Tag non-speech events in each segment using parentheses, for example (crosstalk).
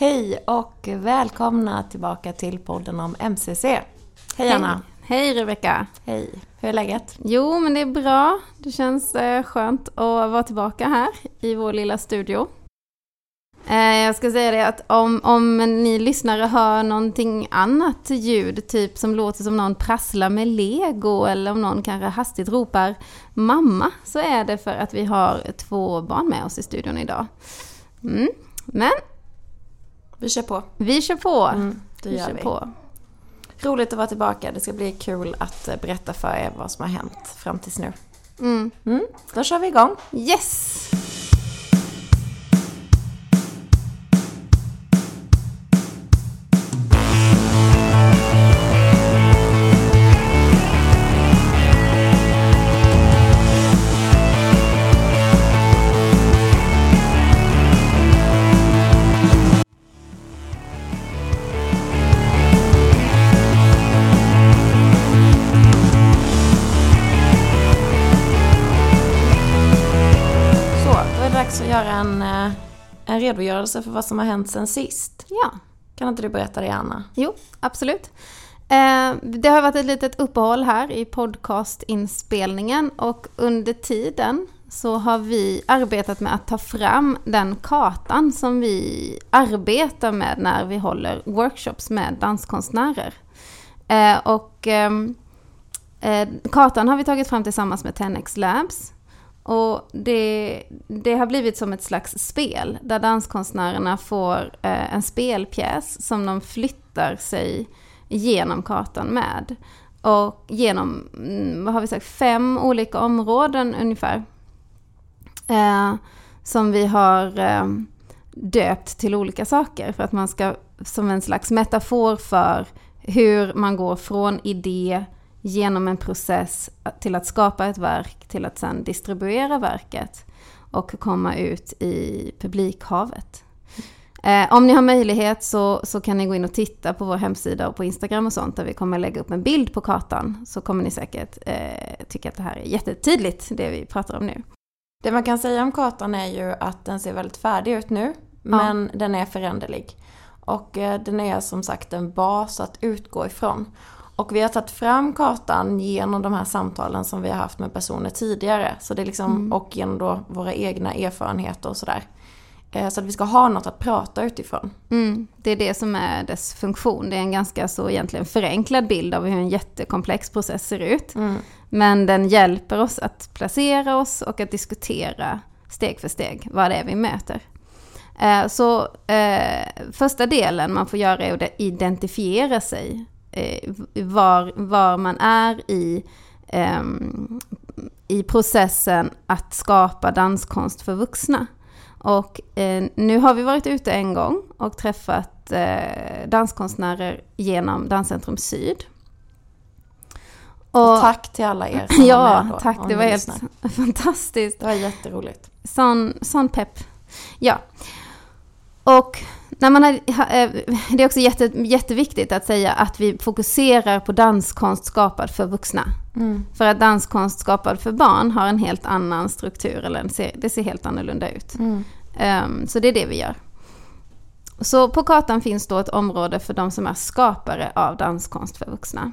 Hej och välkomna tillbaka till podden om MCC. Hej Anna! Hej Rebecka! Hej! Hur är läget? Jo, men det är bra. Det känns eh, skönt att vara tillbaka här i vår lilla studio. Eh, jag ska säga det att om, om ni lyssnare hör någonting annat ljud, typ som låter som någon prasslar med lego eller om någon kanske hastigt ropar mamma, så är det för att vi har två barn med oss i studion idag. Mm. Men Vi kör på. vi kör på. Mm, det vi gör kör vi. på. Roligt att vara tillbaka. Det ska bli kul att eh, berätta för er vad som har hänt fram tills nu. Mm. Mm, då kör vi igång. Yes! Dags att göra en, eh, en redogörelse för vad som har hänt sen sist. Ja. Kan inte du berätta det Anna? Jo, absolut. Eh, det har varit ett litet uppehåll här i podcastinspelningen och under tiden så har vi arbetat med att ta fram den kartan som vi arbetar med när vi håller workshops med danskonstnärer. Eh, och ehm, eh, kartan har vi tagit fram tillsammans med 10x Labs. Och det, det har blivit som ett slags spel där danskonstnärerna får eh, en spelpjäs som de flyttar sig genom kartan med. Och genom, mm, vad har vi sagt, fem olika områden ungefär. Eh, som vi har eh, döpt till olika saker för att man ska, som en slags metafor för hur man går från idé genom en process till att skapa ett verk, till att sedan distribuera verket och komma ut i publikhavet. Eh, om ni har möjlighet så, så kan ni gå in och titta på vår hemsida och på Instagram och sånt där vi kommer lägga upp en bild på kartan. Så kommer ni säkert eh, tycka att det här är jättetydligt, det vi pratar om nu. Det man kan säga om kartan är ju att den ser väldigt färdig ut nu, men den är föränderlig. Och eh, den är som sagt en bas att utgå ifrån. Och vi har tagit fram kartan genom de här samtalen som vi har haft med personer tidigare. Så det är liksom, Och genom då våra egna erfarenheter och sådär. Eh, Så att vi ska ha något att prata utifrån. Mm, det är det som är dess funktion. Det är en ganska så egentligen förenklad bild av hur en jättekomplex process ser ut. Men den hjälper oss att placera oss och att diskutera steg för steg vad det är vi möter. Eh, Så eh, första delen man får göra är att identifiera sig. Eh, Var, var man är i, ehm, i processen att skapa danskonst för vuxna. Och eh, nu har vi varit ute en gång och träffat eh, danskonstnärer genom Danscentrum Syd. Och tack till alla er som (laughs) var Ja, med då. tack. Det var helt lyssnar. (laughs) fantastiskt. Det var jätteroligt. Sån, sån pepp. Ja. Och när man har, ha- det är också jätte, jätteviktigt att säga att vi fokuserar på danskonst skapad för vuxna. För att danskonst skapad för barn har en helt annan struktur, eller ser, det ser helt annorlunda ut. Ehm, så det är det vi gör. Så på kartan finns då ett område för de som är skapare av danskonst för vuxna.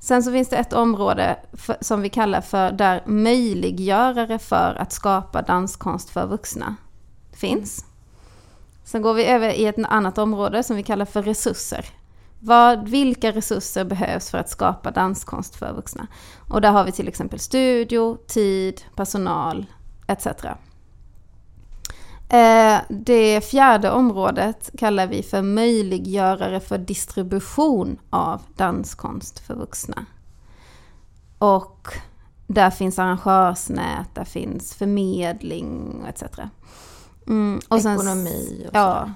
Sen så finns det ett område för, som vi kallar för där möjliggörare för att skapa danskonst för vuxna finns. Sen går vi över i ett annat område som vi kallar för resurser. Vad, vilka resurser behövs för att skapa danskonst för vuxna? Och där har vi till exempel studio, tid, personal etc. Eh, det fjärde området kallar vi för möjliggörare för distribution av danskonst för vuxna. Och där finns arrangörsnät, där finns förmedling etc. Mm, och sen- Ekonomi och Ja.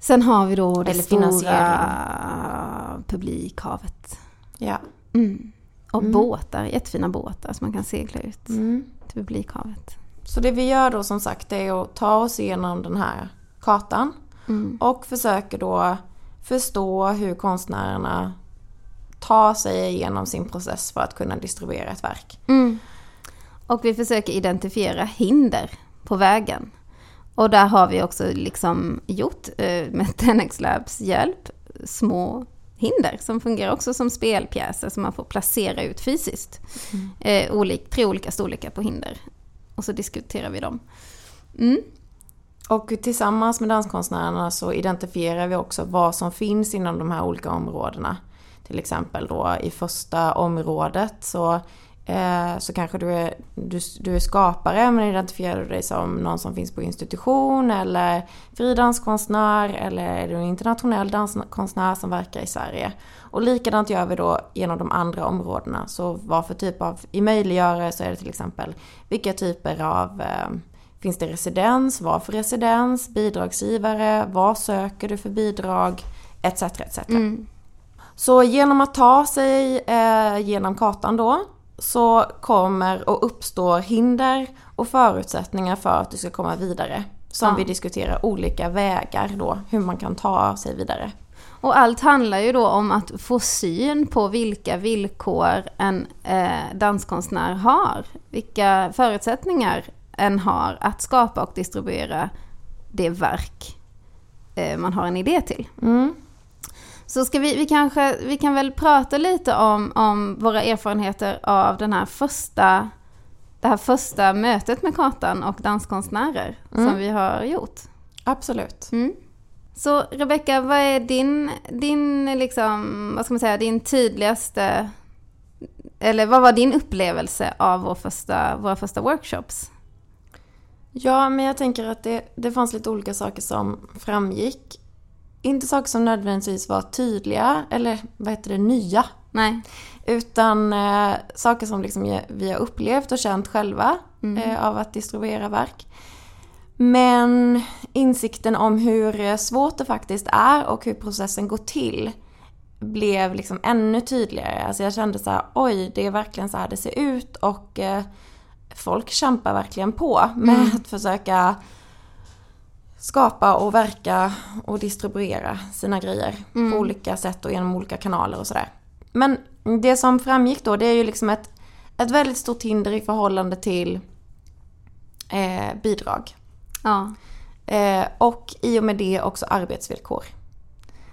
Sen har vi då det Eller stora publikhavet. Ja. Mm. Och Mm. båtar, jättefina båtar som man kan segla ut Mm. till publikhavet. Så det vi gör då som sagt är att ta oss igenom den här kartan Mm. och försöker då förstå hur konstnärerna tar sig igenom sin process för att kunna distribuera ett verk. Mm. Och vi försöker identifiera hinder på vägen. Och där har vi också liksom gjort eh, med (laughs) Tenex Labs hjälp små hinder som fungerar också som spelpjäser som man får placera ut fysiskt. Mm. Eh, olik, tre olika storlekar på hinder. Och så diskuterar vi dem. Mm. Och tillsammans med danskonstnärerna så identifierar vi också vad som finns inom de här olika områdena. Till exempel då i första området så, så kanske du är, du, du är skapare men identifierar du dig som någon som finns på institution eller fri danskonstnär eller är du en internationell danskonstnär som verkar i Sverige. Och likadant gör vi då genom de andra områdena. Så vad för typ av, i möjliggörare så är det till exempel vilka typer av eh, Finns det residens? Vad för residens? Bidragsgivare? Vad söker du för bidrag? Etc. etc. Mm. Så genom att ta sig eh, genom kartan då så kommer och uppstår hinder och förutsättningar för att du ska komma vidare. Som ja. vi diskuterar olika vägar då, hur man kan ta sig vidare. Och allt handlar ju då om att få syn på vilka villkor en eh, danskonstnär har. Vilka förutsättningar en har att skapa och distribuera det verk eh, man har en idé till. Mm. Så ska vi, vi kanske, vi kan väl prata lite om, om våra erfarenheter av den här första, det här första mötet med kartan och danskonstnärer mm. som vi har gjort. Absolut. Mm. Så Rebecka, vad är din, din, liksom, vad ska man säga, din tydligaste, eller vad var din upplevelse av vår första, våra första workshops? Ja, men jag tänker att det, det fanns lite olika saker som framgick. Inte saker som nödvändigtvis var tydliga, eller vad heter det, nya. Nej. Utan eh, saker som liksom vi har upplevt och känt själva mm. eh, av att distribuera verk. Men insikten om hur svårt det faktiskt är och hur processen går till blev liksom ännu tydligare. Alltså jag kände så här, oj, det är verkligen så här det ser ut och eh, folk kämpar verkligen på med mm. att försöka skapa och verka och distribuera sina grejer mm. på olika sätt och genom olika kanaler och sådär. Men det som framgick då det är ju liksom ett, ett väldigt stort hinder i förhållande till eh, bidrag. Ja. Eh, och i och med det också arbetsvillkor.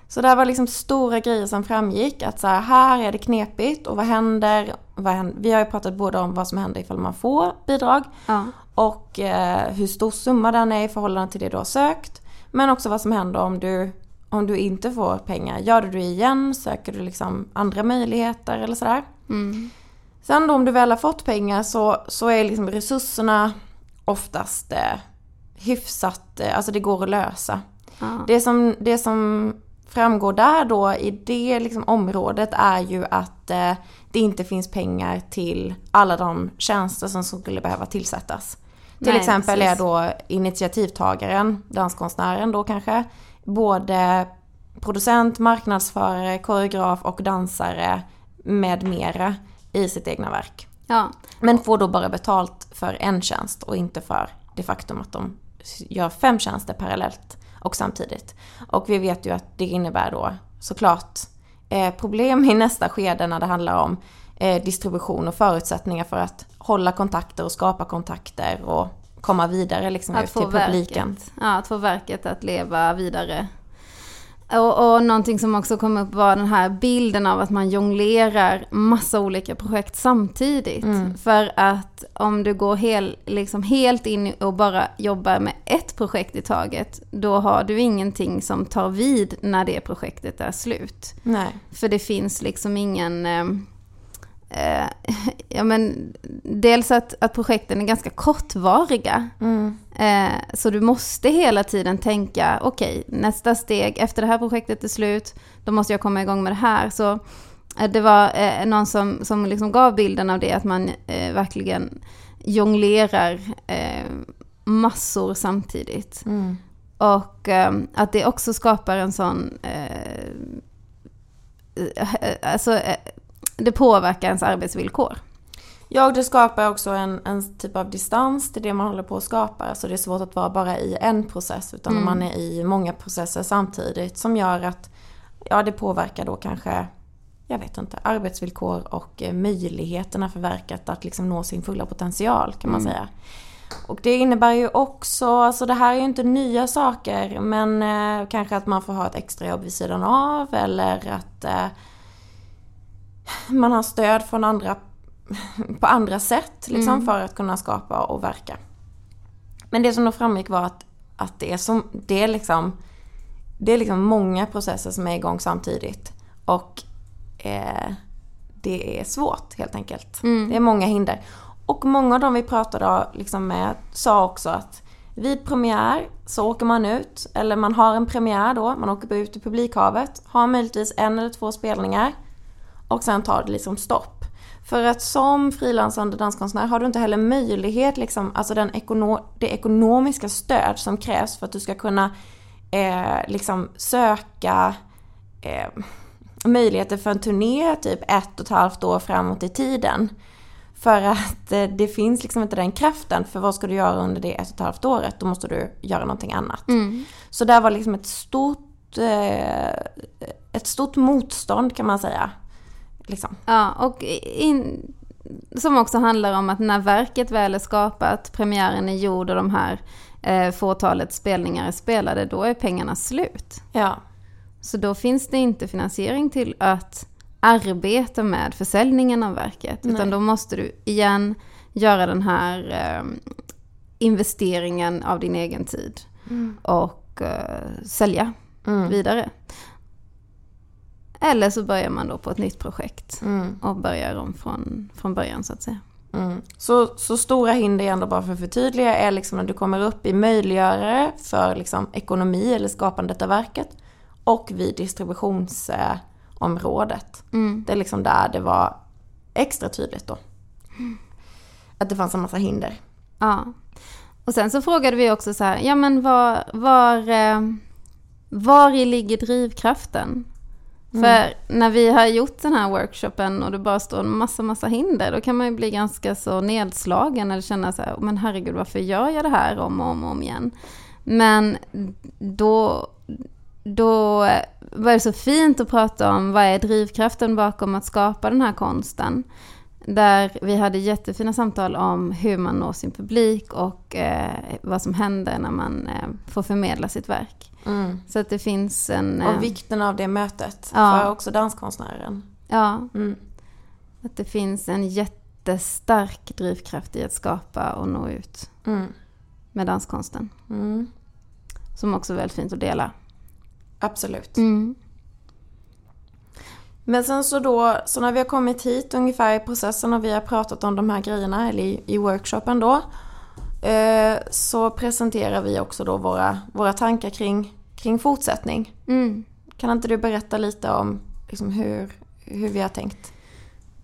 Så det var liksom stora grejer som framgick att så här, här är det knepigt och vad händer, vad händer? Vi har ju pratat både om vad som händer ifall man får bidrag ja. Och eh, hur stor summa den är i förhållande till det du har sökt. Men också vad som händer om du, om du inte får pengar. Gör du det igen? Söker du liksom andra möjligheter eller sådär? Mm. Sen då om du väl har fått pengar så, så är liksom resurserna oftast eh, hyfsat, eh, alltså det går att lösa. Ja. Det, som, det som framgår där då i det liksom området är ju att eh, det inte finns pengar till alla de tjänster som skulle behöva tillsättas. Till Nej, exempel precis. är då initiativtagaren, danskonstnären då kanske, både producent, marknadsförare, koreograf och dansare med mera i sitt egna verk. Ja. Men får då bara betalt för en tjänst och inte för det faktum att de gör fem tjänster parallellt och samtidigt. Och vi vet ju att det innebär då såklart eh, problem i nästa skede när det handlar om distribution och förutsättningar för att hålla kontakter och skapa kontakter och komma vidare liksom ut till publiken. Verket, ja, att få verket att leva vidare och, och någonting som också kom upp var den här bilden av att man jonglerar massa olika projekt samtidigt. Mm. För att om du går hel, liksom helt in och bara jobbar med ett projekt i taget, då har du ingenting som tar vid när det projektet är slut. Nej. För det finns liksom ingen... Eh, (laughs) ja men, dels att, att projekten är ganska kortvariga. Mm. Eh, så du måste hela tiden tänka, okej, okay, nästa steg, efter det här projektet är slut, då måste jag komma igång med det här. Så eh, det var eh, någon som, som liksom gav bilden av det, att man eh, verkligen jonglerar eh, massor samtidigt. Mm. Och att det också skapar en sån alltså, det påverkar ens arbetsvillkor. Ja, och det skapar också en, en typ av distans till det man håller på att skapa. Alltså det är svårt att vara bara i en process utan mm. man är i många processer samtidigt som gör att ja, det påverkar då kanske jag vet inte, arbetsvillkor och eh, möjligheterna för verket att liksom nå sin fulla potential kan man mm. säga. Och det innebär ju också, alltså det här är ju inte nya saker men eh, kanske att man får ha ett extrajobb vid sidan av eller att eh, man har stöd från andra på andra sätt liksom Mm. för att kunna skapa och verka. Men det som då framgick var att, att det, är som, det, är liksom, det är liksom många processer som är igång samtidigt. Och eh, det är svårt helt enkelt. Mm. Det är många hinder. Och många av dem vi pratade liksom med sa också att vid premiär så åker man ut, eller man har en premiär då, man åker ut i publikhavet, har möjligtvis en eller två spelningar och sen tar det liksom stopp. För att som frilansande danskonstnär har du inte heller möjlighet, liksom, alltså den ekono- det ekonomiska stöd som krävs för att du ska kunna eh, liksom söka eh, möjligheter för en turné typ ett och ett halvt år framåt i tiden. För att eh, det finns liksom inte den kraften, för vad ska du göra under det ett och ett halvt året? Då måste du göra någonting annat. Mm. Så där var liksom ett stort, eh, ett stort motstånd kan man säga. Liksom. Ja, och in, som också handlar om att när verket väl är skapat, premiären är gjord och de här eh, fåtalet spelningar är spelade, då är pengarna slut. Ja. Så då finns det inte finansiering till att arbeta med försäljningen av verket. Nej. Utan då måste du igen göra den här eh, investeringen av din egen tid. Och eh, sälja Mm. vidare. Eller så börjar man då på ett nytt projekt. Mm. Och börjar om från, från början så att säga. Mm. Så, så stora hinder ändå bara för att förtydliga är liksom när du kommer upp i möjliggörare för liksom ekonomi eller skapandet av verket och vid distributionsområdet. Mm. Det är liksom där det var extra tydligt då. Att det fanns en massa hinder. Ja. Och sen så frågade vi också så här, ja men var, var, eh, var i ligger drivkraften? Mm. För när vi har gjort den här workshopen och det bara står en massa, massa hinder, då kan man ju bli ganska så nedslagen eller känna så här, men herregud varför gör jag det här om och om och om igen? Men då, då var det så fint att prata om vad är drivkraften bakom att skapa den här konsten. Där vi hade jättefina samtal om hur man når sin publik och eh, vad som händer när man eh, får förmedla sitt verk. Så att det finns en... eh, Och vikten av det mötet Ja. för också danskonstnären. ja, Mm. att det finns en jättestark drivkraft i att skapa och nå ut Mm. med danskonsten. Mm. Som också är väldigt fint att dela. Absolut. Men sen så då, så när vi har kommit hit ungefär i processen och vi har pratat om de här grejerna, eller i, i workshopen då, eh, så presenterar vi också då våra, våra tankar kring, kring fortsättning. Mm. Kan inte du berätta lite om liksom, hur, hur vi har tänkt?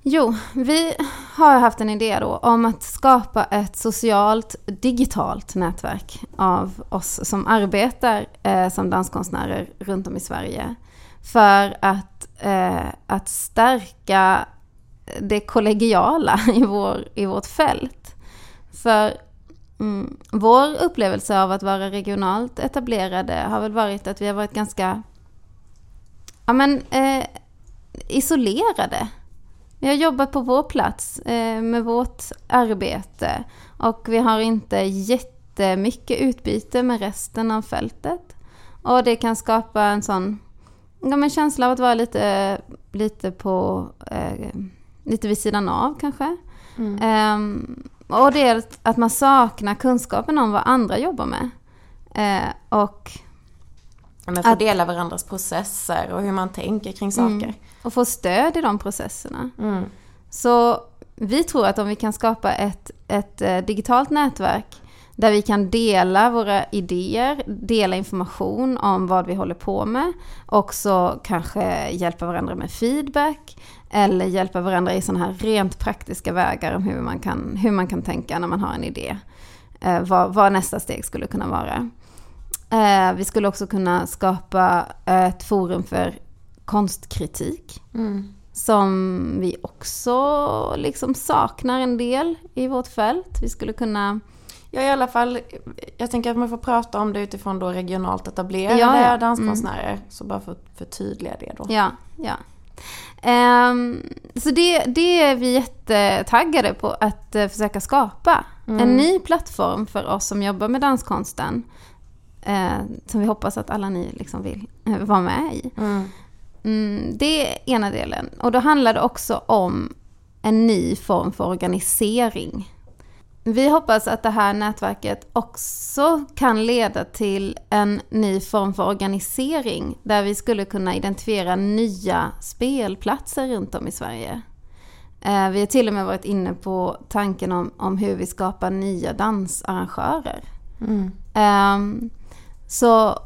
Jo, vi har haft en idé då om att skapa ett socialt digitalt nätverk av oss som arbetar eh, som danskonstnärer runt om i Sverige. För att, eh, att stärka det kollegiala (laughs) i, vår, i vårt fält. För mm, vår upplevelse av att vara regionalt etablerade har väl varit att vi har varit ganska ja, men, eh, isolerade. Vi har jobbat på vår plats eh, med vårt arbete och vi har inte jättemycket utbyte med resten av fältet. Och det kan skapa en sån ja, men känsla av att vara lite, lite på, eh, lite vid sidan av kanske. Ehm, och det är att man saknar kunskapen om vad andra jobbar med. Eh, och men få Att- dela varandras processer och hur man tänker kring saker. och få stöd i de processerna. Mm. Så vi tror att om vi kan skapa ett, ett eh, digitalt nätverk där vi kan dela våra idéer, dela information om vad vi håller på med, också kanske hjälpa varandra med feedback eller hjälpa varandra i sådana här rent praktiska vägar om hur man kan, hur man kan tänka när man har en idé. Eh, vad, vad nästa steg skulle kunna vara. Eh, vi skulle också kunna skapa ett forum för konstkritik Mm. som vi också liksom saknar en del i vårt fält. Vi skulle kunna... Ja, i alla fall, jag tänker att man får prata om det utifrån då regionalt etablerade Ja, ja. danskonstnärer. Så bara för att förtydliga det då. Ja, ja. Ehm, så det, det är vi jättetaggade på att eh, försöka skapa. En ny plattform för oss som jobbar med danskonsten. eh, som vi hoppas att alla ni liksom vill eh, vara med i. Mm, det är ena delen. Och då handlar det också om en ny form för organisering. Vi hoppas att det här nätverket också kan leda till en ny form för organisering där vi skulle kunna identifiera nya spelplatser runt om i Sverige. Eh, Vi har till och med varit inne på tanken om, om hur vi skapar nya dansarrangörer. Ehm, så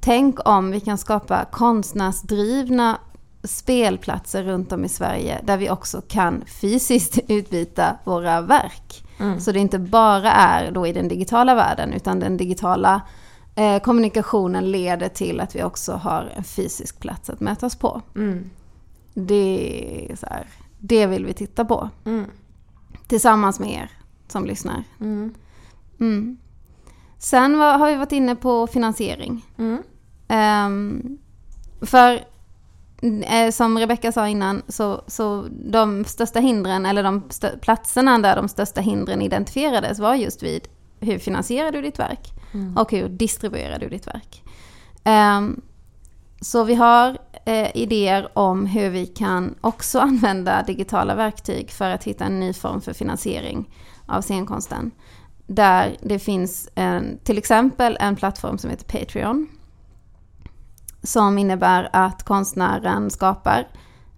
tänk om vi kan skapa konstnärsdrivna spelplatser runt om i Sverige där vi också kan fysiskt (laughs) utbyta våra verk. Så det inte bara är då i den digitala världen utan den digitala eh, kommunikationen leder till att vi också har en fysisk plats att mötas på. Det, är så här, det vill vi titta på. Tillsammans med er som lyssnar. Mm. Sen var, har vi varit inne på finansiering. Ehm, för som Rebecka sa innan, så, så de största hindren, eller de platserna där de största hindren identifierades var just vid hur finansierar du ditt verk och hur distribuerar du ditt verk. Ehm, så vi har eh, idéer om hur vi kan också (laughs) använda digitala verktyg för att hitta en ny form för finansiering av scenkonsten. Där det finns en, till exempel en plattform som heter Patreon. Som innebär att konstnären skapar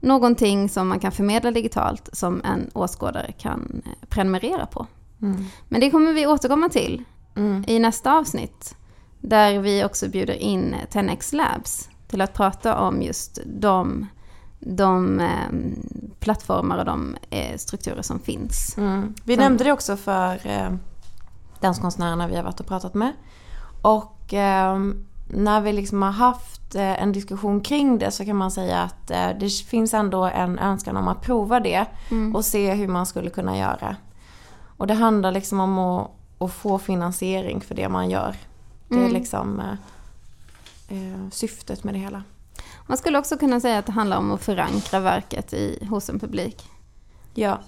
någonting som man kan förmedla digitalt som en åskådare kan eh, prenumerera på. Men det kommer vi återkomma till i nästa avsnitt. Där vi också bjuder in 10x Labs till att prata om just de, de eh, plattformar och de eh, strukturer som finns. Mm. Vi Som- nämnde det också för eh, danskonstnärerna vi har varit och pratat med. Och eh, när vi liksom har haft eh, en diskussion kring det så kan man säga att eh, det finns ändå en önskan om att prova det och se hur man skulle kunna göra. Och det handlar liksom om att, att få finansiering för det man gör. Det är Mm. liksom eh, eh, syftet med det hela. Man skulle också kunna säga att det handlar om att förankra verket i, hos en publik. Ja.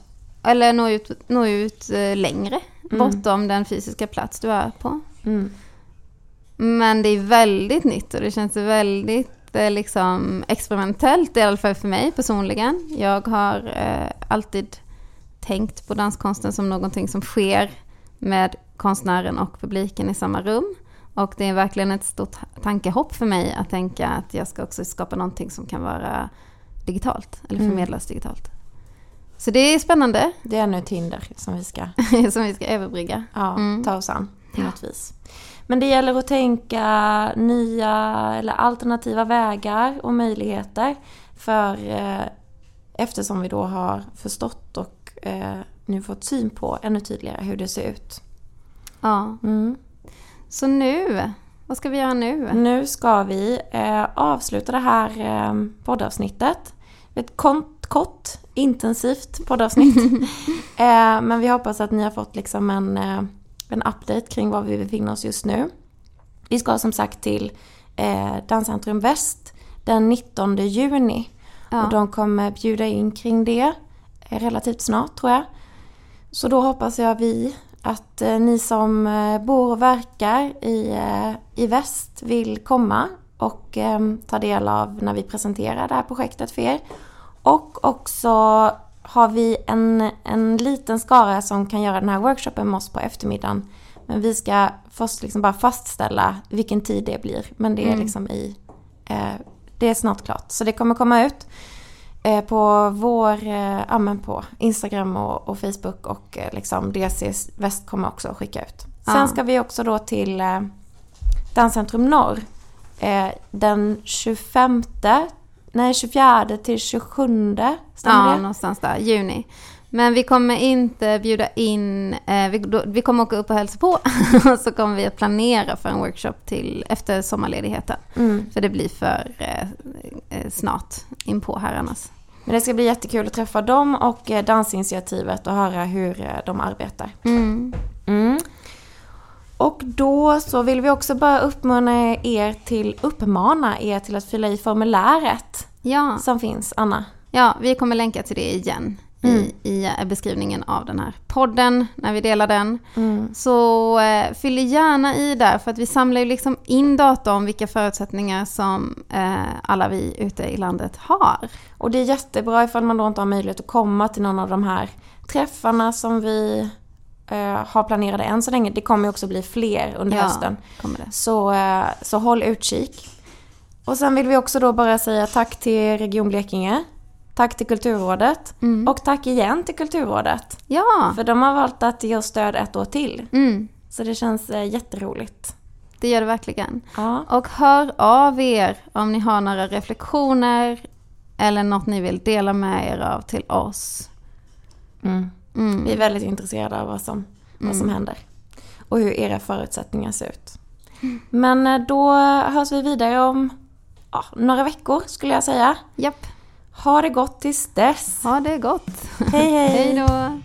Eller nå ut, nå ut längre, Mm. bortom den fysiska plats du är på. Mm. Men det är väldigt nytt och det känns väldigt eh, liksom experimentellt i alla fall för mig personligen. Jag har eh, alltid tänkt på danskonsten som någonting som sker med konstnären och publiken i samma rum. Och det är verkligen ett stort tankehopp för mig att tänka att jag ska också skapa någonting som kan vara digitalt eller Mm. förmedlas digitalt. Så det är spännande Det är ännu ett hinder som vi ska (laughs) som vi ska överbrygga. ja, Mm. ta oss an på något vis. Men det gäller att tänka nya eller alternativa vägar och möjligheter. För eh, eftersom vi då har förstått och eh, nu fått syn på ännu tydligare hur det ser ut. Ja. Mm. Så nu, vad ska vi göra nu? Nu ska vi eh, avsluta det här eh, poddavsnittet. Ett kort, kort intensivt poddavsnitt. (laughs) eh, men vi hoppas att ni har fått liksom en, en update kring var vi befinner oss just nu. Vi ska som sagt till eh, Danscentrum Väst den 19 juni. Ja. Och de kommer bjuda in kring det eh, relativt snart tror jag. Så då hoppas jag vi att eh, ni som eh, bor och verkar i, eh, i väst vill komma och eh, ta del av när vi presenterar det här projektet för er. Och också har vi en, en liten skara som kan göra den här workshopen med oss på eftermiddagen. Men vi ska först liksom bara fastställa vilken tid det blir. Men det är Mm. liksom i... Eh, det är snart klart. Så det kommer komma ut eh, på vår, eh, ja på Instagram och, och Facebook och eh, liksom DC Väst kommer också att skicka ut. Sen Ja. ska vi också då till eh, Danscentrum Norr eh, den 25, nej 24 till 27 stämmer Ja, det? någonstans där, juni. Men vi kommer inte bjuda in, eh, vi, då, vi kommer åka upp och hälsa på (laughs) och så kommer vi att planera för en workshop till efter sommarledigheten. Mm. För det blir för eh, eh, snart in på här annars. Men det ska bli jättekul att träffa dem och eh, dansinitiativet och höra hur eh, de arbetar. Mm. Mm. Och då så vill vi också bara uppmana er till, uppmana er till att fylla i formuläret Ja, som finns, Anna. Ja, vi kommer länka till det igen i, i beskrivningen av den här podden när vi delar den. Så eh, fyll gärna i där för att vi samlar ju liksom in data om vilka förutsättningar som eh, alla vi ute i landet har. Och det är jättebra ifall man då inte har möjlighet att komma till någon av de här träffarna som vi eh, har planerade än så länge. Det kommer också bli fler under Ja, hösten. Så, eh, så håll utkik. Och sen vill vi också då bara säga tack till Region Blekinge. Tack till Kulturrådet. Och tack igen till Kulturrådet. Ja, För de har valt att ge oss stöd ett år till. mm, Så det känns eh, jätteroligt. det gör det verkligen. Ja. Och hör av er om ni har några reflektioner eller något ni vill dela med er av till oss. Mm. Mm. Vi är väldigt intresserade av vad som, vad som händer. Och hur era förutsättningar ser ut. Men eh, då hörs vi vidare om ja, några veckor skulle jag säga. Japp, Ha det gott tills dess. ha det gott. Hej hej! (laughs) Hej då.